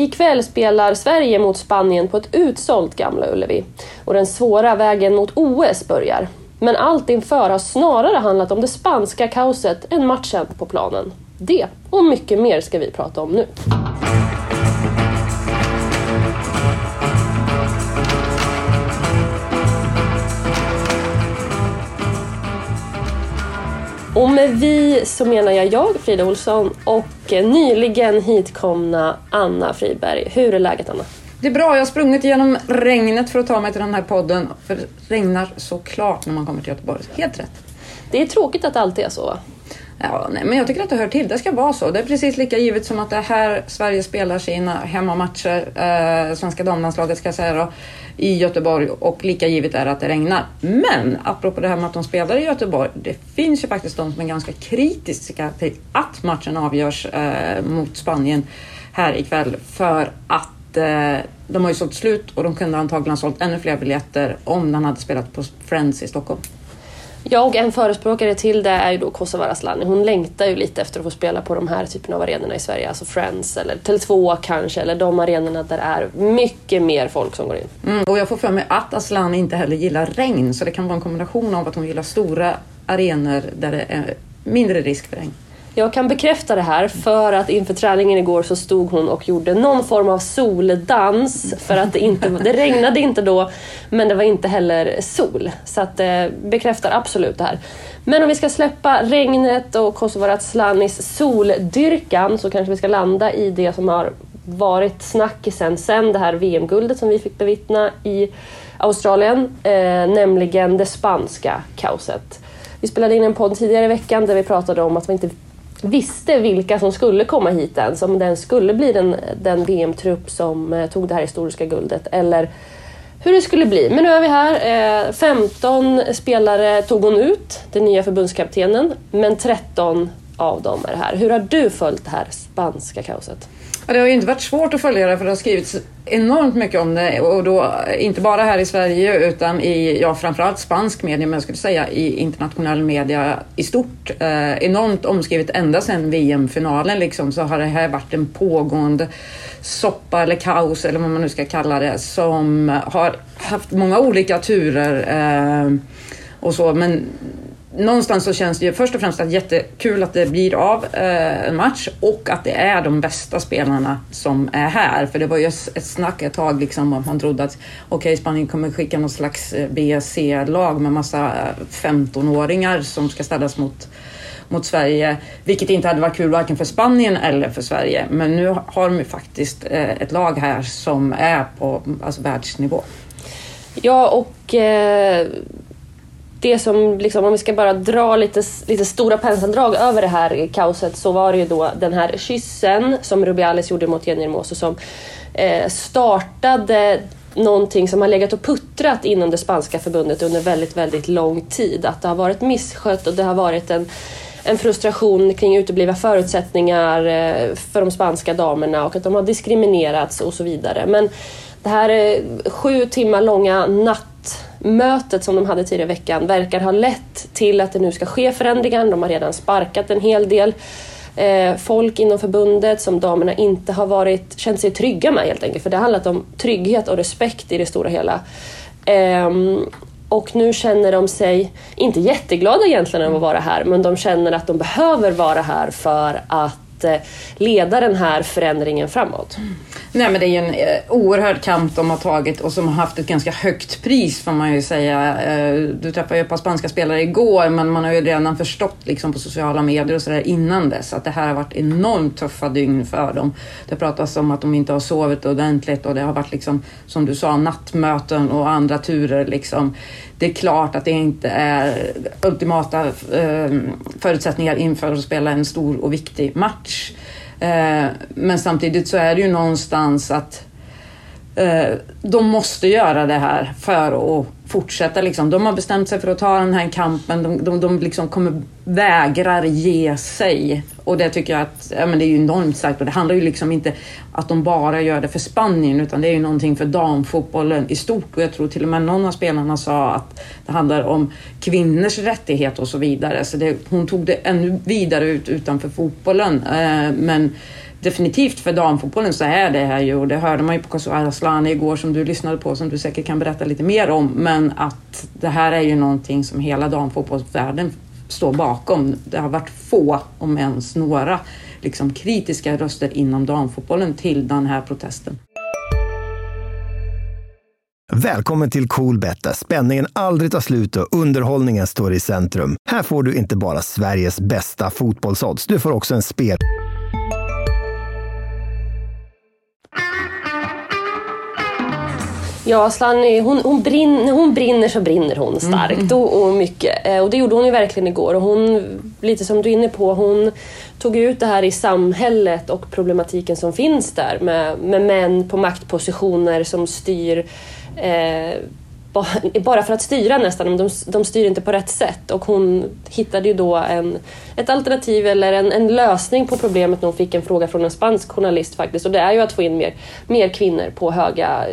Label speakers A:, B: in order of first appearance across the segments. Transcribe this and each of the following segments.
A: Ikväll spelar Sverige mot Spanien på ett utsålt Gamla Ullevi och den svåra vägen mot OS börjar. Men allt inför har snarare handlat om det spanska kaoset än matchen på planen. Det och mycket mer ska vi prata om nu. Och med vi så menar jag jag, Frida Olsson, och nyligen hitkomna Anna Friberg. Hur är läget Anna?
B: Det är bra, jag har sprungit genom regnet för att ta mig till den här podden. För det regnar såklart när man kommer till Göteborg. Helt rätt.
A: Det är tråkigt att det alltid är så va?
B: Ja, nej, men jag tycker att det hör till. Det ska vara så. Det är precis lika givet som att det är här Sverige spelar sina hemmamatcher, eh, svenska damlandslaget ska jag säga då, i Göteborg och lika givet är att det regnar. Men apropå det här med att de spelar i Göteborg, det finns ju faktiskt de som är ganska kritiska till att matchen avgörs eh, mot Spanien här ikväll för att eh, de har ju sålt slut och de kunde antagligen ha sålt ännu fler biljetter om den hade spelat på Friends i Stockholm.
A: Ja, och en förespråkare till det är ju då Kosovare Asllani. Hon längtar ju lite efter att få spela på de här typerna av arenorna i Sverige. Alltså Friends eller Tele2 kanske, eller de arenorna där det är mycket mer folk som går in.
B: Mm, och jag får för mig att Asllani inte heller gillar regn, så det kan vara en kombination av att hon gillar stora arenor där det är mindre risk för regn.
A: Jag kan bekräfta det här för att inför träningen igår så stod hon och gjorde någon form av soldans för att det, inte, det regnade inte då men det var inte heller sol. Så att det bekräftar absolut det här. Men om vi ska släppa regnet och Kosovare soldyrkan så kanske vi ska landa i det som har varit snackisen sen det här VM-guldet som vi fick bevittna i Australien, eh, nämligen det spanska kaoset. Vi spelade in en podd tidigare i veckan där vi pratade om att vi inte visste vilka som skulle komma hit ens, om den skulle bli den, den VM-trupp som eh, tog det här historiska guldet eller hur det skulle bli. Men nu är vi här. Eh, 15 spelare tog hon ut, den nya förbundskaptenen, men 13 av dem är här. Hur har du följt det här spanska kaoset?
B: Ja, det har ju inte varit svårt att följa det för det har skrivits enormt mycket om det och då inte bara här i Sverige utan i, ja framförallt spansk media men jag skulle säga i internationell media i stort. Eh, enormt omskrivet ända sedan VM-finalen liksom så har det här varit en pågående soppa eller kaos eller vad man nu ska kalla det som har haft många olika turer eh, och så men någonstans så känns det ju först och främst att jättekul att det blir av eh, en match och att det är de bästa spelarna som är här. För det var ju ett snack ett tag liksom att man trodde att okej, okay, Spanien kommer skicka någon slags eh, BSC-lag med massa eh, 15-åringar som ska ställas mot mot Sverige, vilket inte hade varit kul varken för Spanien eller för Sverige. Men nu har de ju faktiskt eh, ett lag här som är på alltså, världsnivå.
A: Ja, och eh, det som, liksom, om vi ska bara dra lite, lite stora penseldrag över det här kaoset så var det ju då den här kyssen som Rubiales gjorde mot Jenny Hermoso som eh, startade någonting som har legat och puttrat inom det spanska förbundet under väldigt, väldigt lång tid. Att det har varit misskött och det har varit en, en frustration kring uteblivna förutsättningar eh, för de spanska damerna och att de har diskriminerats och så vidare. Men det här eh, sju timmar långa natt mötet som de hade tidigare i veckan verkar ha lett till att det nu ska ske förändringar. De har redan sparkat en hel del eh, folk inom förbundet som damerna inte har varit, känt sig trygga med helt enkelt. För det har handlat om trygghet och respekt i det stora hela. Eh, och nu känner de sig, inte jätteglada egentligen över att vara här, men de känner att de behöver vara här för att att eh, leda den här förändringen framåt?
B: Nej men det är ju en eh, oerhörd kamp de har tagit och som har haft ett ganska högt pris får man ju säga. Eh, du träffade ju ett par spanska spelare igår men man har ju redan förstått liksom på sociala medier och sådär innan dess att det här har varit enormt tuffa dygn för dem. Det pratas om att de inte har sovit ordentligt och det har varit liksom som du sa nattmöten och andra turer liksom. Det är klart att det inte är ultimata eh, förutsättningar inför att spela en stor och viktig match. Eh, men samtidigt så är det ju någonstans att Eh, de måste göra det här för att fortsätta. Liksom. De har bestämt sig för att ta den här kampen. De, de, de liksom kommer, vägrar ge sig. Och det tycker jag att ja, men det är ju enormt starkt. Och det handlar ju liksom inte att de bara gör det för Spanien utan det är ju någonting för damfotbollen i stort. Och jag tror till och med någon av spelarna sa att det handlar om kvinnors rättighet och så vidare. Så det, hon tog det ännu vidare ut utanför fotbollen. Eh, men definitivt för damfotbollen så är det här ju, och det hörde man ju på Kosovo Asllani igår som du lyssnade på, som du säkert kan berätta lite mer om, men att det här är ju någonting som hela damfotbollsvärlden står bakom. Det har varit få, om ens några, liksom kritiska röster inom damfotbollen till den här protesten.
C: Välkommen till Coolbet där spänningen aldrig tar slut och underhållningen står i centrum. Här får du inte bara Sveriges bästa fotbollsodds, du får också en spel...
A: Ja, Slanny, hon, hon, brinner, när hon brinner så brinner hon starkt mm. och, och, mycket. Eh, och det gjorde hon ju verkligen igår. Och hon, lite som du är inne på, hon tog ut det här i samhället och problematiken som finns där med, med män på maktpositioner som styr eh, bara för att styra nästan, de, de styr inte på rätt sätt. Och hon hittade ju då en, ett alternativ eller en, en lösning på problemet när hon fick en fråga från en spansk journalist faktiskt. Och det är ju att få in mer, mer kvinnor på höga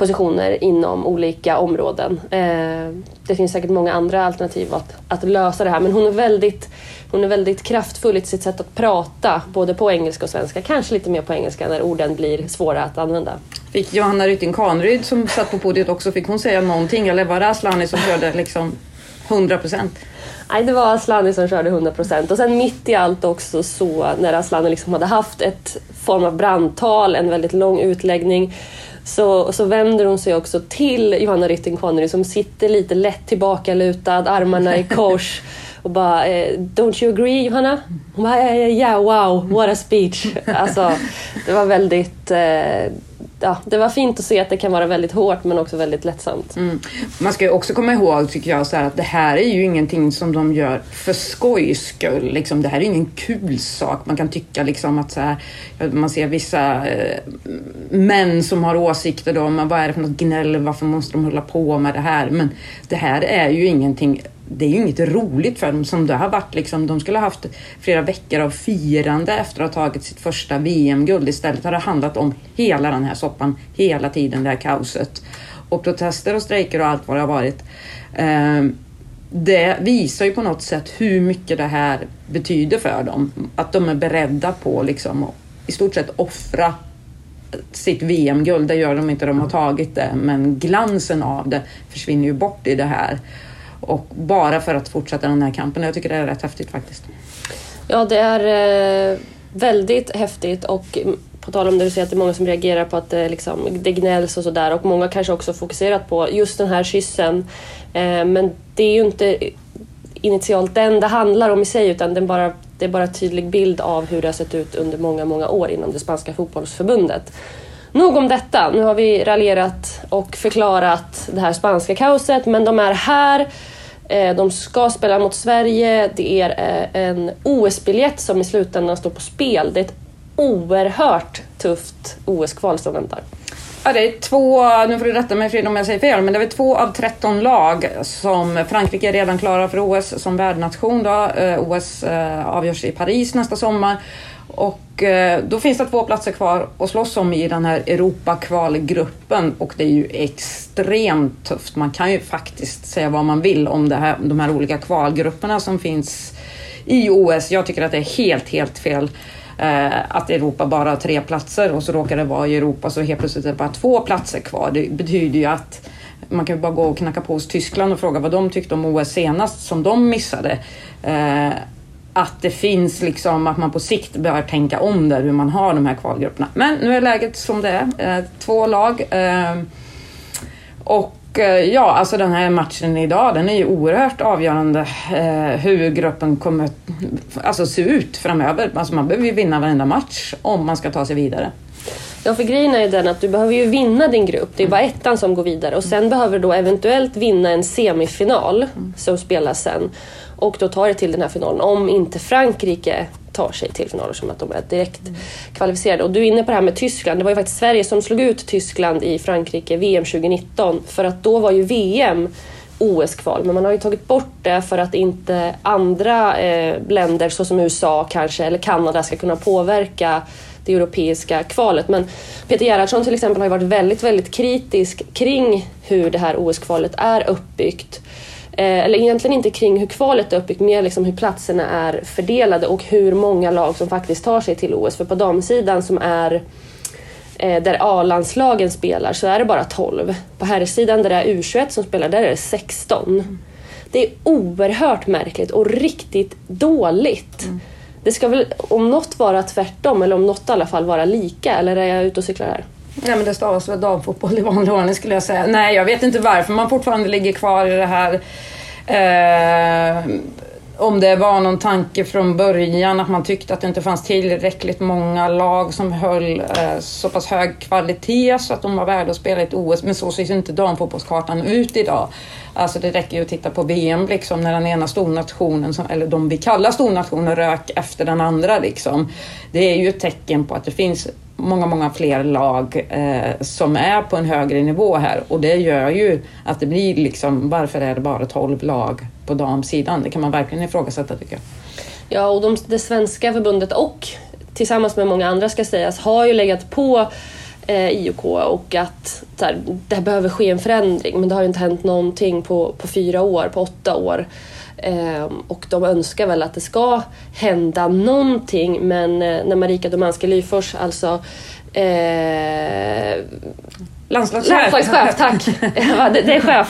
A: positioner inom olika områden. Eh, det finns säkert många andra alternativ att, att lösa det här men hon är, väldigt, hon är väldigt kraftfull i sitt sätt att prata både på engelska och svenska. Kanske lite mer på engelska när orden blir svåra att använda.
B: Fick Johanna Rytting Kaneryd som satt på podiet också, fick hon säga någonting eller var det Asllani som körde liksom 100 procent?
A: Nej, det var Asllani som körde 100% och sen mitt i allt också så när Asllani liksom hade haft ett form av brandtal, en väldigt lång utläggning så, så vänder hon sig också till Johanna Rytting Connery som sitter lite lätt tillbakalutad, armarna i kors och bara eh, “Don't you agree Johanna?” Hon bara “Yeah, wow, what a speech”. Alltså, det var väldigt eh, ja, det var fint att se att det kan vara väldigt hårt men också väldigt lättsamt.
B: Mm. Man ska ju också komma ihåg tycker jag så här, att det här är ju ingenting som de gör för skojs skull. Liksom, det här är ingen kul sak. Man kan tycka liksom att så här, man ser vissa eh, män som har åsikter då, men vad är det för något gnäll, varför måste de hålla på med det här? Men det här är ju ingenting det är ju inget roligt för dem som det har varit. Liksom, de skulle ha haft flera veckor av firande efter att ha tagit sitt första VM-guld. Istället har det handlat om hela den här soppan, hela tiden det här kaoset. Och protester och strejker och allt vad det har varit. Ehm, det visar ju på något sätt hur mycket det här betyder för dem. Att de är beredda på liksom, att i stort sett offra sitt VM-guld. Det gör de inte, de har tagit det. Men glansen av det försvinner ju bort i det här. Och bara för att fortsätta den här kampen. Jag tycker det är rätt häftigt faktiskt.
A: Ja, det är eh, väldigt häftigt och på tal om det du säger att det är många som reagerar på att det, liksom, det gnälls och sådär och många kanske också fokuserat på just den här kyssen. Eh, men det är ju inte initialt den det handlar om i sig utan den bara, det är bara en tydlig bild av hur det har sett ut under många, många år inom det spanska fotbollsförbundet. Nog om detta. Nu har vi raljerat och förklarat det här spanska kaoset men de är här. Eh, de ska spela mot Sverige. Det är eh, en OS-biljett som i slutändan står på spel. Det är ett oerhört tufft OS-kval som väntar.
B: Ja, det är två, nu får du rätta mig Frida om jag säger fel, men det är två av 13 lag som Frankrike är redan klara för OS som värdnation. Då. Eh, OS avgörs i Paris nästa sommar och eh, då finns det två platser kvar att slåss om i den här Europakvalgruppen och det är ju extremt tufft. Man kan ju faktiskt säga vad man vill om det här, de här olika kvalgrupperna som finns i OS. Jag tycker att det är helt, helt fel eh, att Europa bara har tre platser och så råkar det vara i Europa så helt plötsligt är det bara två platser kvar. Det betyder ju att man kan ju bara gå och knacka på hos Tyskland och fråga vad de tyckte om OS senast som de missade. Eh, att det finns liksom att man på sikt bör tänka om där hur man har de här kvalgrupperna. Men nu är läget som det är. Eh, två lag. Eh, och eh, ja, alltså den här matchen idag den är ju oerhört avgörande hur gruppen kommer alltså, se ut framöver. Alltså man behöver ju vinna varenda match om man ska ta sig vidare.
A: Ja, för grejen är ju den att du behöver ju vinna din grupp. Det är bara ettan som går vidare och sen behöver du då eventuellt vinna en semifinal som spelas sen och då tar det till den här finalen. Om inte Frankrike tar sig till finalen som att de är direkt mm. kvalificerade. Och du är inne på det här med Tyskland. Det var ju faktiskt Sverige som slog ut Tyskland i Frankrike VM 2019 för att då var ju VM OS-kval, men man har ju tagit bort det för att inte andra eh, länder såsom USA kanske eller Kanada ska kunna påverka det europeiska kvalet. Men Peter Gerhardsson till exempel har ju varit väldigt, väldigt kritisk kring hur det här OS-kvalet är uppbyggt. Eh, eller egentligen inte kring hur kvalet är uppbyggt, mer liksom hur platserna är fördelade och hur många lag som faktiskt tar sig till OS. För på damsidan som är eh, där A-landslagen spelar så är det bara 12. På herrsidan där det är U21 som spelar, där är det 16. Det är oerhört märkligt och riktigt dåligt. Mm. Det ska väl om något vara tvärtom eller om något i alla fall vara lika eller är jag ute och cyklar här?
B: Nej men det stavas väl damfotboll i vanlig ordning skulle jag säga. Nej jag vet inte varför man fortfarande ligger kvar i det här eh, om det var någon tanke från början att man tyckte att det inte fanns tillräckligt många lag som höll eh, så pass hög kvalitet så att de var värda att spela i ett OS. Men så ser inte damfotbollskartan ut idag. Alltså det räcker ju att titta på VM liksom när den ena stornationen, eller de vi kallar stornationer, rök efter den andra liksom. Det är ju ett tecken på att det finns många, många fler lag eh, som är på en högre nivå här och det gör ju att det blir liksom, varför är det bara 12 lag på damsidan? Det kan man verkligen ifrågasätta tycker jag.
A: Ja, och de, det svenska förbundet och tillsammans med många andra ska sägas har ju legat på eh, IOK och att här, det behöver ske en förändring men det har ju inte hänt någonting på, på fyra år, på åtta år. Eh, och de önskar väl att det ska hända någonting men eh, när Marika Domanski Lyfors, alltså eh,
B: Landslagschef.
A: Landslagschef, tack. ja, det, det, är chef.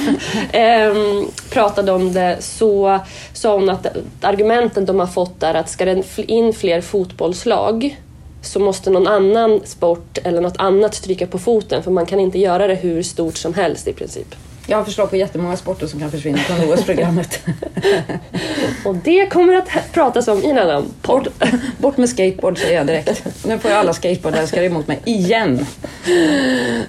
A: Ehm, pratade om det så sa hon att argumenten de har fått är att ska det in fler fotbollslag så måste någon annan sport eller något annat stryka på foten för man kan inte göra det hur stort som helst i princip.
B: Jag har förslag på jättemånga sporter som kan försvinna från OS-programmet.
A: och det kommer att pratas om i en annan podd.
B: Bort, bort med skateboard säger jag direkt. Nu får jag alla skateboardälskare emot mig igen.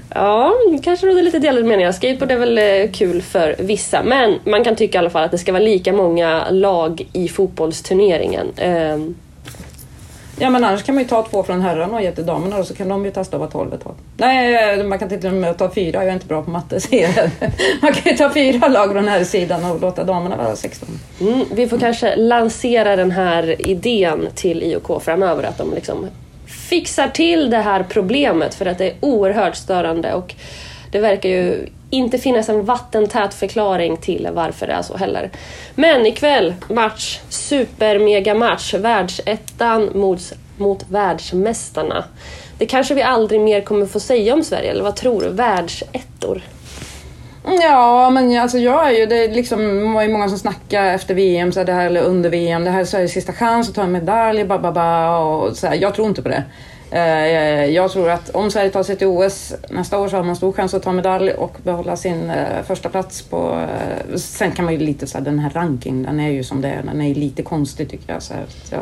A: Ja, kanske råder lite delade meningar. Skateboard är väl eh, kul för vissa men man kan tycka i alla fall att det ska vara lika många lag i fotbollsturneringen.
B: Ja men annars kan man ju ta två från herrarna och ge till damerna och så kan de ju testa att vara tolv ett tag. Nej, man kan till och med ta fyra, jag är inte bra på matte. man kan ju ta fyra lag från här sidan och låta damerna vara 16.
A: Mm, vi får kanske lansera den här idén till IOK framöver, att de liksom fixar till det här problemet för att det är oerhört störande och det verkar ju inte finnas en vattentät förklaring till varför det är så heller. Men ikväll, match, super match, världsettan mot, mot världsmästarna. Det kanske vi aldrig mer kommer få säga om Sverige, eller vad tror du? Världsettor?
B: Ja, men alltså jag är ju, det liksom, var ju många som snackade efter VM, så här, det här, eller under VM, det här är Sveriges sista chans att ta en medalj, ba, ba, ba, och så här, Jag tror inte på det. Eh, eh, jag tror att om Sverige tar sig till OS nästa år så har man stor chans att ta medalj och behålla sin eh, första plats på... Sen kan man ju lite så här, den här rankingen, den är ju som det är, den är lite konstig tycker jag. Så här, ja.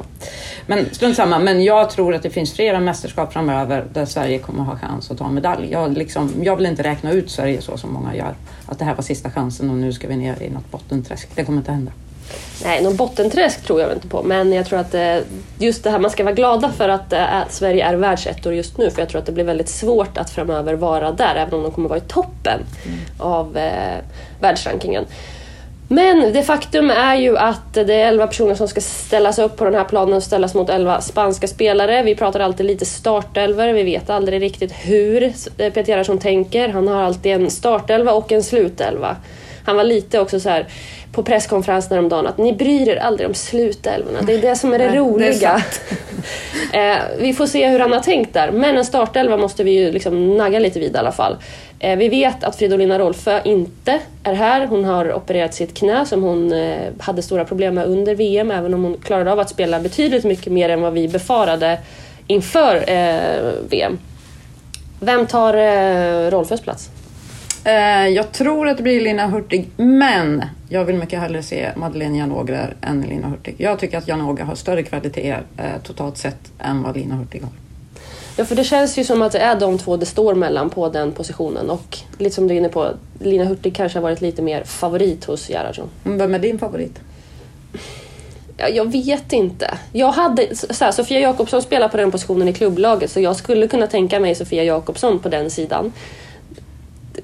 B: Men strunt samma, men jag tror att det finns flera mästerskap framöver där Sverige kommer ha chans att ta medalj. Jag, liksom, jag vill inte räkna ut Sverige så som många gör, att det här var sista chansen och nu ska vi ner i något bottenträsk. Det kommer inte hända.
A: Nej, någon bottenträsk tror jag inte på. Men jag tror att eh, just det här, man ska vara glada för att eh, Sverige är världsettor just nu. För jag tror att det blir väldigt svårt att framöver vara där, även om de kommer vara i toppen mm. av eh, världsrankingen. Men det faktum är ju att det är 11 personer som ska ställas upp på den här planen och ställas mot 11 spanska spelare. Vi pratar alltid lite startelver, vi vet aldrig riktigt hur Peter Gerhardsson tänker. Han har alltid en startelva och en slutelva. Han var lite också så här på presskonferensen häromdagen att ni bryr er aldrig om slutälvorna. Det är det som är det Nej, roliga. Det är eh, vi får se hur han har tänkt där. Men en startelva måste vi ju liksom nagga lite vid i alla fall. Eh, vi vet att Fridolina Rolfö inte är här. Hon har opererat sitt knä som hon eh, hade stora problem med under VM även om hon klarade av att spela betydligt mycket mer än vad vi befarade inför VM. Vem tar eh, Rolfös plats?
B: Eh, jag tror att det blir Lina Hurtig, men jag vill mycket hellre se Madeleine Janågrer än Lina Hurtig. Jag tycker att Janågrer har större kvalitet eh, totalt sett än vad Lina Hurtig har.
A: Ja, för det känns ju som att det är de två det står mellan på den positionen och lite som du är inne på, Lina Hurtig kanske har varit lite mer favorit hos Gerhardsson.
B: Vem är din favorit?
A: Ja, jag vet inte. Jag hade, så här, Sofia Jakobsson spelar på den positionen i klubblaget så jag skulle kunna tänka mig Sofia Jakobsson på den sidan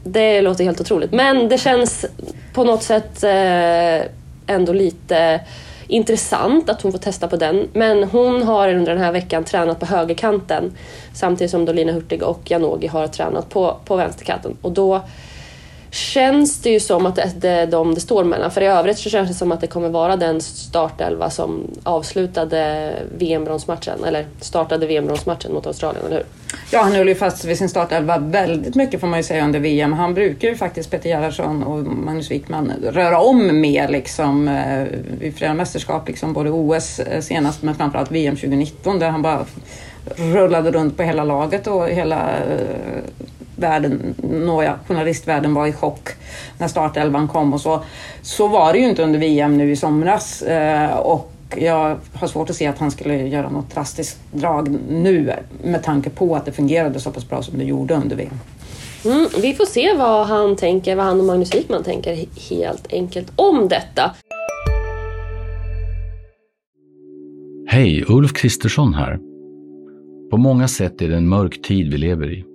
A: det låter helt otroligt. Men det känns på något sätt eh, ändå lite intressant att hon får testa på den. Men hon har under den här veckan tränat på högerkanten samtidigt som Dolina Hurtig och Janogy har tränat på, på vänsterkanten. Och då känns det ju som att det är de det står mellan. För i övrigt så känns det som att det kommer vara den startelva som avslutade VM-bronsmatchen, eller startade VM-bronsmatchen mot Australien, eller hur?
B: Ja, han höll ju fast vid sin startelva väldigt mycket får man ju säga under VM. Han brukar ju faktiskt, Peter Gerhardsson och Magnus Wikman, röra om mer liksom eh, vid flera mästerskap, liksom både OS eh, senast men framförallt VM 2019 där han bara rullade runt på hela laget och hela eh, världen, nåja, journalistvärlden var i chock när startelvan kom och så. Så var det ju inte under VM nu i somras eh, och jag har svårt att se att han skulle göra något drastiskt drag nu med tanke på att det fungerade så pass bra som det gjorde under VM.
A: Mm, vi får se vad han tänker, vad han och Magnus Wikman tänker helt enkelt om detta.
D: Hej, Ulf Kristersson här. På många sätt är det en mörk tid vi lever i.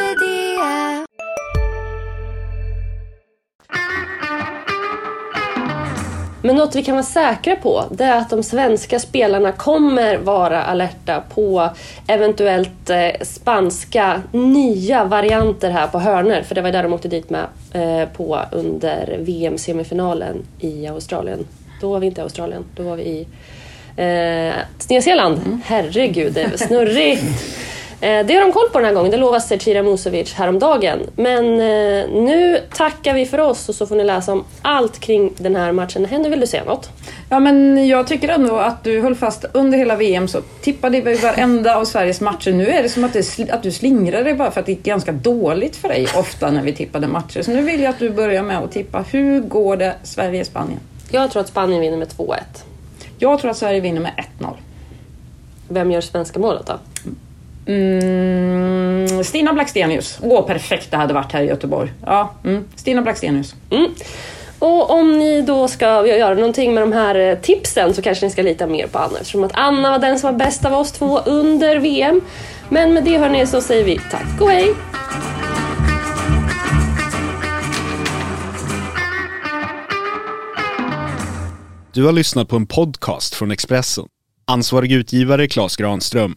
A: Men något vi kan vara säkra på det är att de svenska spelarna kommer vara alerta på eventuellt eh, spanska nya varianter här på hörner. För det var där de åkte dit med eh, på under VM-semifinalen i Australien. Då var vi inte i Australien, då var vi i eh, Nya Zeeland. Mm. Herregud, det är snurrigt. Eh, det har de koll på den här gången, det lovade Zecira Musovic häromdagen. Men eh, nu tackar vi för oss och så får ni läsa om allt kring den här matchen. Henry, vill du säga något?
B: Ja, men jag tycker ändå att du höll fast under hela VM så tippade vi varenda av Sveriges matcher. Nu är det som att, det, att du slingrar dig bara för att det gick ganska dåligt för dig ofta när vi tippade matcher. Så nu vill jag att du börjar med att tippa. Hur går det Sverige-Spanien?
A: Jag tror att Spanien vinner med 2-1.
B: Jag tror att Sverige vinner med 1-0.
A: Vem gör svenska målet då?
B: Mm, Stina Blackstenius. Åh, perfekt det hade varit här i Göteborg. Ja, mm, Stina Blackstenius.
A: Mm. Och om ni då ska göra någonting med de här eh, tipsen så kanske ni ska lita mer på Anna eftersom att Anna var den som var bäst av oss två under VM. Men med det hörni så säger vi tack och hej!
E: Du har lyssnat på en podcast från Expressen. Ansvarig utgivare Klas Granström